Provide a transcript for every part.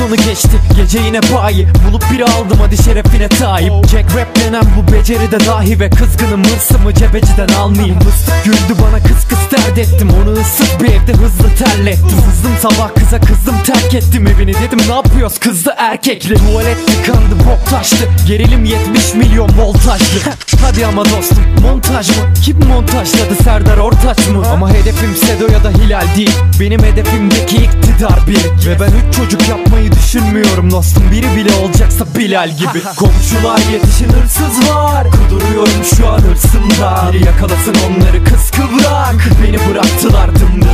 sonu geçti. Gece yine bayi. Bulup biri aldım hadi şerefine sahip Jack rap denen bu beceri de dahi Ve kızgınım. Hırsımı cebeciden almayayım. Güldü bana kıs kıs dert ettim. Onu ısıt bir evde hızlı terlettim. Sızdım sabah kıza kızdım terk ettim evini. Dedim ne yapıyoruz? Kızdı erkekli Tuvalet tıkandı bok taştı Gerilim 70 milyon voltajlı Hadi ama dostum montaj mı? Kim montajladı Serdar Ortaç mı? Ama hedefim Sedo ya da Hilal değil. Benim hedefimdeki iktidar bir. Ve ben üç çocuk yapmayı düşünmüyorum dostum. Biri bile olacaksa Bilal gibi. Komşular yetişin hırsız var. Kuduruyorum şu an hırsımda Biri yakalasın onları kıskıvrak. Beni bıraktılar dımdızlak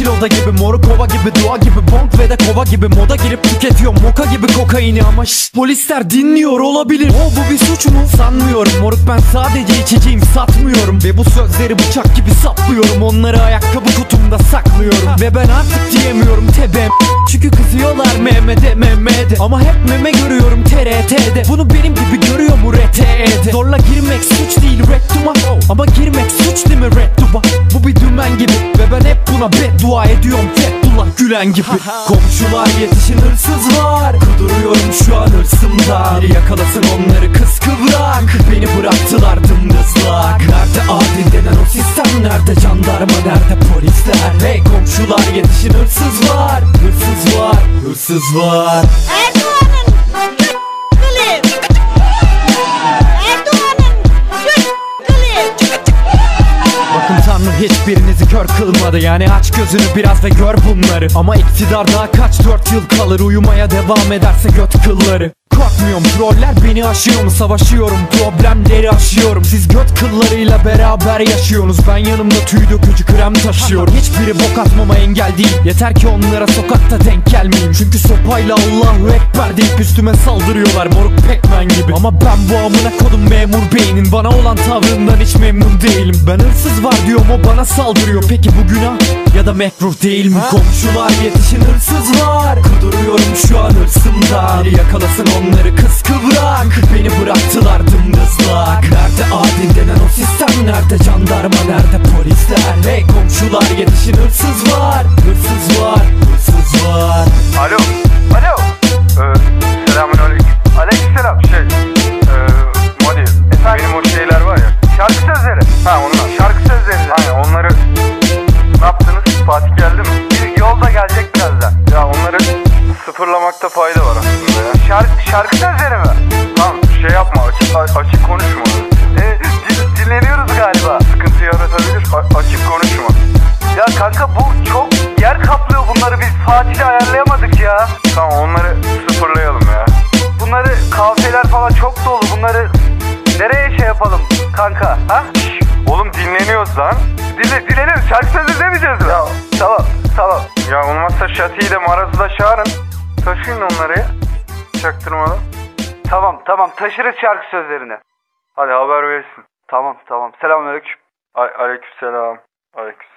seviyorum Yeşil oda gibi moru kova gibi dua gibi Bonk ve de kova gibi. Moda girip tüketiyorum Moka gibi kokaini ama şşt polisler dinliyor olabilir. O bu bir suç mu? Sanmıyorum. Moruk ben sadece içeceğim satmıyorum. Ve bu sözleri bıçak gibi saplıyorum. Onları ayakkabı kutumda saklıyorum. Ve ben artık diyemiyorum tebem çünkü kızıyorlar Mehmet'e Mehmet'e Ama hep meme görüyorum TRT'de Bunu benim gibi görüyor mu RT'de Zorla girmek suç değil rektuma Ama girmek suç değil mi redduba Bu bir dümen gibi. Ve ben hep buna beddua ediyorum. Fethullah Gülen gibi. Komşular yetişin hırsız var Kuduruyorum şu an hırsımda Biri yakalasın onları kıskıvrak Beni bıraktılar dımdızlak. Nerede adil denen o sistem? Nerede jandarma? Nerede polisler? Hey komşular yetişin hırsız var Hırsız var Hırsız var Erdoğan'ın kılı. Erdoğan'ın göt kılı. Bakın Tanrı hiçbirinizi kör kılmadı Yani aç gözünü biraz ve gör bunları Ama iktidar daha kaç dört yıl kalır Uyumaya devam ederse göt kılları Korkmuyorum troller beni aşıyor mu? Savaşıyorum problemleri aşıyorum. Siz göt kıllarıyla beraber yaşıyorsunuz. Ben yanımda tüy dökücü krem taşıyorum. Hiçbiri bok atmama engel değil. Yeter ki onlara sokakta denk gelmeyeyim. Çünkü sopayla Allahu Ekber deyip üstüme saldırıyorlar. Moruk pekmen gibi. Ama ben bu amına kodum memur beynin Bana olan tavrından hiç memnun değilim. Ben hırsız var diyorum o bana saldırıyor. Peki bu günah? Ya da mekruh değil mi? Komşular yetişin hırsız var. Kuduruyorum şu an hırsımda Biri yakalasın onları kıskıvrak Beni bıraktılar dımdızlak a- açık konuşma. E, din- dinleniyoruz galiba. Sıkıntı yaratabilir. A- açık konuşma. Ya kanka bu çok yer kaplıyor bunları biz Fatih'le ayarlayamadık ya. Tamam onları sıfırlayalım ya. Bunları kafiyeler falan çok dolu bunları nereye şey yapalım kanka ha? Şş, oğlum dinleniyoruz lan. Dinle, dinleniyoruz şarkı sözü demeyeceğiz mi? Ya tamam tamam. Ya olmazsa Şati'yi de Maraz'ı da çağırın. Taşıyın onları ya. Çaktırmadan. Tamam tamam taşırız şarkı sözlerini. Hadi haber versin. Tamam tamam. Selamünaleyküm. Aleykümselam. Aleykümselam.